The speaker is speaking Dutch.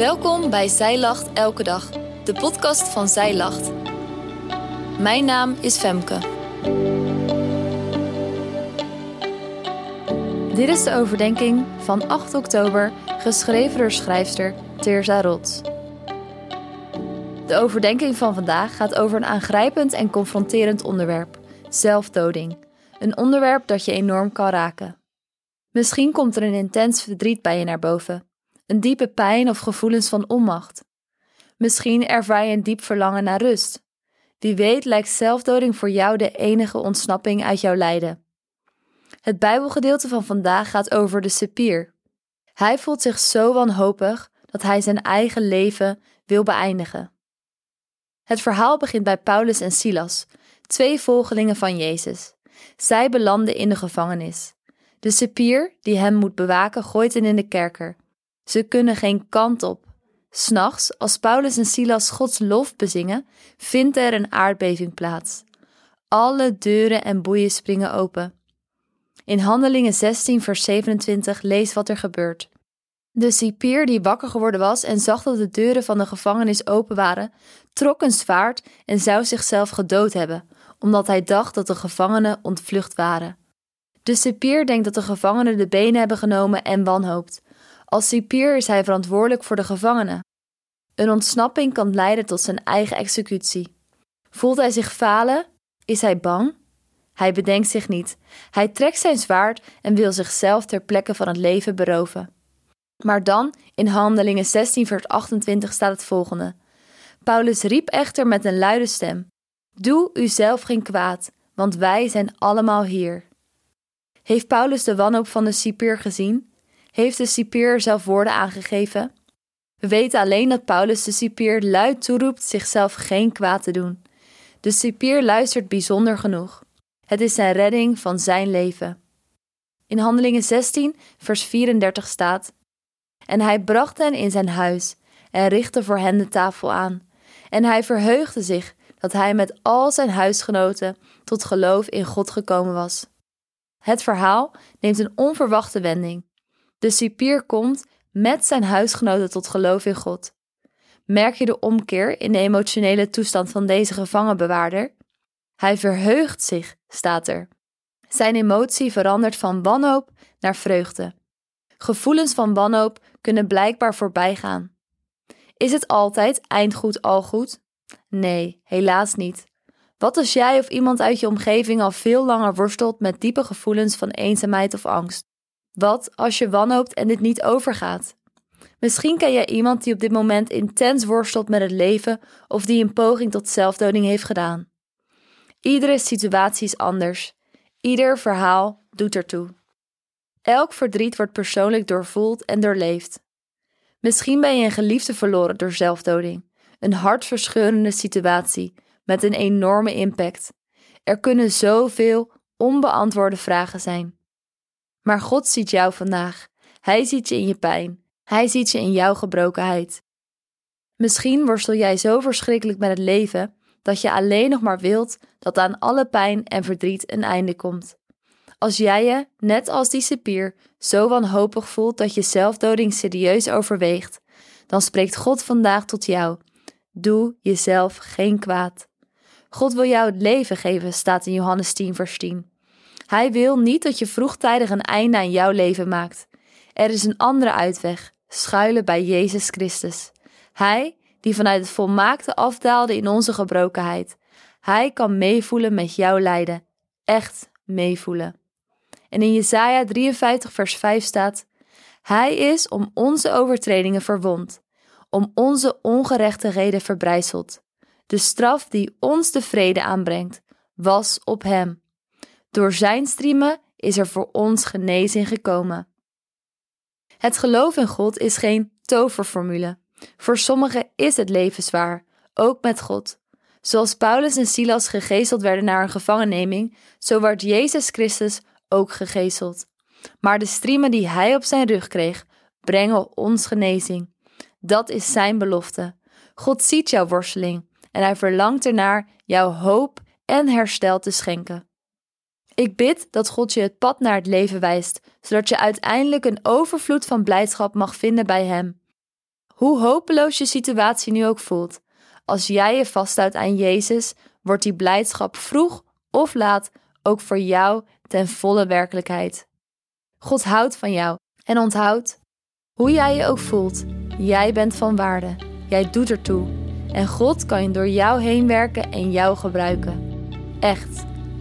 Welkom bij Zij Lacht Elke Dag, de podcast van Zij Lacht. Mijn naam is Femke. Dit is de overdenking van 8 oktober, geschreven door schrijfster Teerza Rots. De overdenking van vandaag gaat over een aangrijpend en confronterend onderwerp: zelfdoding. Een onderwerp dat je enorm kan raken. Misschien komt er een intens verdriet bij je naar boven, een diepe pijn of gevoelens van onmacht. Misschien ervaar je een diep verlangen naar rust. Wie weet lijkt zelfdoding voor jou de enige ontsnapping uit jouw lijden. Het Bijbelgedeelte van vandaag gaat over de sepier. Hij voelt zich zo wanhopig dat hij zijn eigen leven wil beëindigen. Het verhaal begint bij Paulus en Silas, twee volgelingen van Jezus. Zij belanden in de gevangenis. De cipier die hem moet bewaken gooit hen in de kerker. Ze kunnen geen kant op. S'nachts, als Paulus en Silas Gods lof bezingen, vindt er een aardbeving plaats. Alle deuren en boeien springen open. In Handelingen 16, vers 27 lees wat er gebeurt. De cipier die wakker geworden was en zag dat de deuren van de gevangenis open waren, trok een zwaard en zou zichzelf gedood hebben, omdat hij dacht dat de gevangenen ontvlucht waren. De cipier denkt dat de gevangenen de benen hebben genomen en wanhoopt. Als cipier is hij verantwoordelijk voor de gevangenen. Een ontsnapping kan leiden tot zijn eigen executie. Voelt hij zich falen? Is hij bang? Hij bedenkt zich niet. Hij trekt zijn zwaard en wil zichzelf ter plekke van het leven beroven. Maar dan, in Handelingen 16, vers 28, staat het volgende: Paulus riep echter met een luide stem: Doe uzelf geen kwaad, want wij zijn allemaal hier. Heeft Paulus de wanhoop van de cipier gezien? Heeft de cipier zelf woorden aangegeven? We weten alleen dat Paulus de cipier luid toeroept zichzelf geen kwaad te doen. De cipier luistert bijzonder genoeg. Het is zijn redding van zijn leven. In Handelingen 16, vers 34 staat: En hij bracht hen in zijn huis en richtte voor hen de tafel aan. En hij verheugde zich dat hij met al zijn huisgenoten tot geloof in God gekomen was. Het verhaal neemt een onverwachte wending. De cipier komt met zijn huisgenoten tot geloof in God. Merk je de omkeer in de emotionele toestand van deze gevangenbewaarder? Hij verheugt zich, staat er. Zijn emotie verandert van wanhoop naar vreugde. Gevoelens van wanhoop kunnen blijkbaar voorbij gaan. Is het altijd eindgoed al goed? Nee, helaas niet. Wat als jij of iemand uit je omgeving al veel langer worstelt met diepe gevoelens van eenzaamheid of angst? Wat als je wanhoopt en dit niet overgaat? Misschien ken jij iemand die op dit moment intens worstelt met het leven of die een poging tot zelfdoding heeft gedaan. Iedere situatie is anders. Ieder verhaal doet ertoe. Elk verdriet wordt persoonlijk doorvoeld en doorleefd. Misschien ben je een geliefde verloren door zelfdoding, een hartverscheurende situatie met een enorme impact. Er kunnen zoveel onbeantwoorde vragen zijn. Maar God ziet jou vandaag. Hij ziet je in je pijn. Hij ziet je in jouw gebrokenheid. Misschien worstel jij zo verschrikkelijk met het leven dat je alleen nog maar wilt dat aan alle pijn en verdriet een einde komt. Als jij je, net als die cipier, zo wanhopig voelt dat je zelfdoding serieus overweegt, dan spreekt God vandaag tot jou. Doe jezelf geen kwaad. God wil jou het leven geven, staat in Johannes 10, vers 10. Hij wil niet dat je vroegtijdig een einde aan jouw leven maakt. Er is een andere uitweg: schuilen bij Jezus Christus. Hij, die vanuit het volmaakte afdaalde in onze gebrokenheid. Hij kan meevoelen met jouw lijden. Echt meevoelen. En in Jesaja 53, vers 5 staat: Hij is om onze overtredingen verwond, om onze ongerechtigheden verbrijzeld. De straf die ons de vrede aanbrengt, was op hem. Door zijn striemen is er voor ons genezing gekomen. Het geloof in God is geen toverformule. Voor sommigen is het leven zwaar, ook met God. Zoals Paulus en Silas gegezeld werden naar een gevangenneming, zo werd Jezus Christus ook gegezeld. Maar de striemen die hij op zijn rug kreeg, brengen ons genezing. Dat is zijn belofte. God ziet jouw worsteling en hij verlangt ernaar jouw hoop en herstel te schenken. Ik bid dat God je het pad naar het leven wijst, zodat je uiteindelijk een overvloed van blijdschap mag vinden bij Hem. Hoe hopeloos je situatie nu ook voelt, als jij je vasthoudt aan Jezus, wordt die blijdschap vroeg of laat ook voor jou ten volle werkelijkheid. God houdt van jou en onthoud, hoe jij je ook voelt, jij bent van waarde, jij doet ertoe en God kan door jou heen werken en jou gebruiken. Echt,